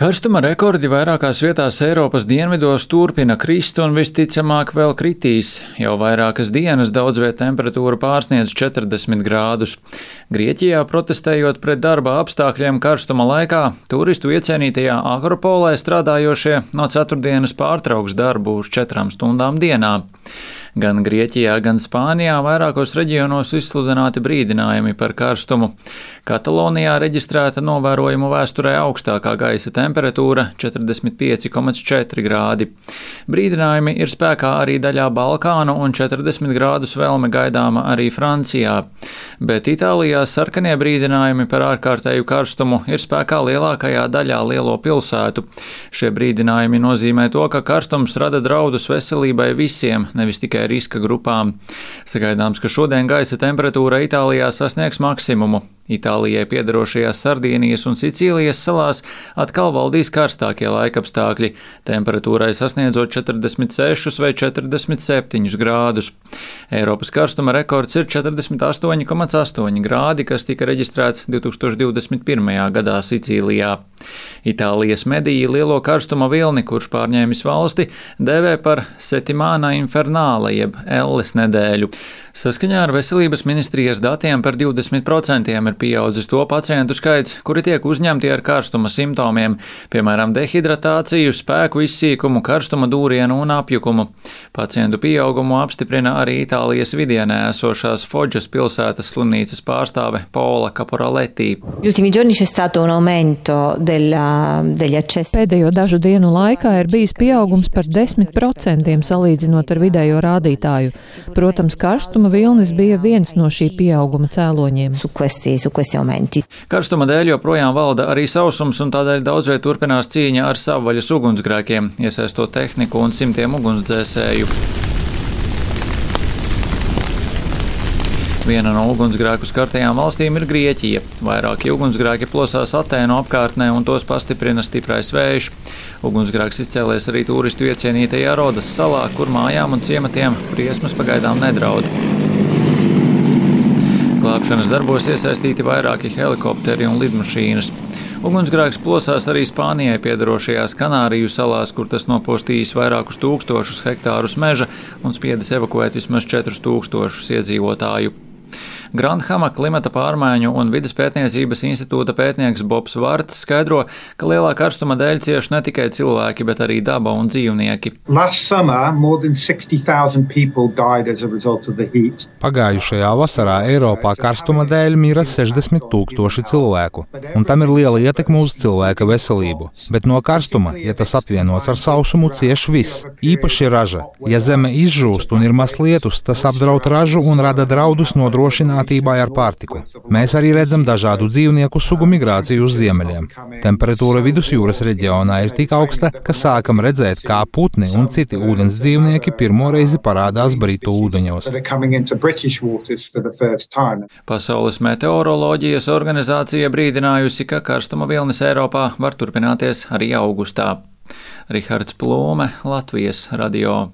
Karstuma rekordi vairākās vietās Eiropas dienvidos turpina krist un visticamāk vēl kritīs. Jau vairākas dienas daudz viet temperatūra pārsniedz 40 grādus. Grieķijā protestējot pret darba apstākļiem karstuma laikā, turistu iecienītajā Agropolē strādājošie no ceturtdienas pārtrauks darbu uz četrām stundām dienā. Gan Grieķijā, gan Spānijā vairākos reģionos izsludināti brīdinājumi par karstumu. Katalonijā reģistrēta novērojumu vēsturē augstākā gaisa temperatūra - 45,4 grādi. Brīdinājumi ir spēkā arī daļā Balkānu un 40 grādus vēlme gaidāma arī Francijā. Bet Itālijā sarkanie brīdinājumi par ārkārtēju karstumu ir spēkā lielākajā daļā lielo pilsētu. Šie brīdinājumi nozīmē to, ka karstums rada draudus veselībai visiem, nevis tikai tikai riska grupām. Sagaidāms, ka šodien gaisa temperatūra Itālijā sasniegs maksimumu. Itālijai piedarošajās Sardīnijas un Sicīlijas salās atkal valdīs karstākie laikapstākļi, temperatūrai sasniedzot 46 vai 47 grādus. Eiropas karstuma rekords ir 48,8 grādi, kas tika reģistrēts 2021. gadā Sicīlijā. Itālijas mediji lielo karstuma vilni, kurš pārņēmis valsti, dēvē par Setimāna infernāla jeb Elles nedēļu. Saskaņā ar veselības ministrijas datiem par 20% ir pieaudzis to pacientu skaits, kuri tiek uzņemti ar karstuma simptomiem, piemēram, dehidratāciju, spēku izsīkumu, karstuma dūrienu un apjukumu. Pacientu pieaugumu apstiprina arī Itālijas vidienē esošās Foģas pilsētas slimnīcas pārstāve Paula Caporaletti. Pēdējo dažu dienu laikā ir bijis pieaugums par 10% salīdzinot ar vidējo rādītāju. Protams, karstuma vilnis bija viens no šī pieauguma cēloņiem su questi aumenti. Karstuma dēļ joprojām valda arī sausums, un tādēļ daudzviet turpinās cīņa ar savvaļas ugunsgrēkiem, iesaistot tehniku un simtiem ugunsdzēsēju. Viena no ugunsgrēku skartajām valstīm ir Grieķija. Vairāki ugunsgrēki plosās Atēnu apkārtnē un tos pastiprina stiprais vējš. Ugunsgrēks izcēlēs arī turistu iecienītajā Rodas salā, kur mājām un ciematiem briesmas pagaidām nedraud. Glābšanas darbos iesaistīti vairāki helikopteri un lidmašīnas. Ugunsgrēks plosās arī Spānijai piedarošajās Kanāriju salās, kur tas nopostījis vairākus tūkstošus hektārus meža un spiedis evakuēt vismaz 4000 iedzīvotāju. Grandhama klimata pārmaiņu un vidas pētniecības institūta pētnieks Bobs Vārts skaidro, ka lielā karstuma dēļ cieši ne tikai cilvēki, bet arī daba un dzīvnieki. Pagājušajā vasarā Eiropā karstuma dēļ mira 60 tūkstoši cilvēku, un tam ir liela ietekme uz cilvēka veselību. Bet no karstuma, ja tas apvienots ar sausumu, cieš viss, īpaši raža. Ja zeme izžūst un ir maz lietus, tas apdraud ražu un rada draudus nodrošināt bagātībai ar pārtiku. Mēs arī redzam dažādu dzīvnieku sugu migrāciju uz ziemeļiem. Temperatūra vidusjūras reģionā ir tik augsta, ka sākam redzēt, kā putni un citi ūdens dzīvnieki pirmo reizi parādās Britu ūdeņos. Pasaules meteoroloģijas organizācija brīdinājusi, ka karstuma vilnis Eiropā var turpināties arī augustā. Rihards Plūme, Latvijas radio.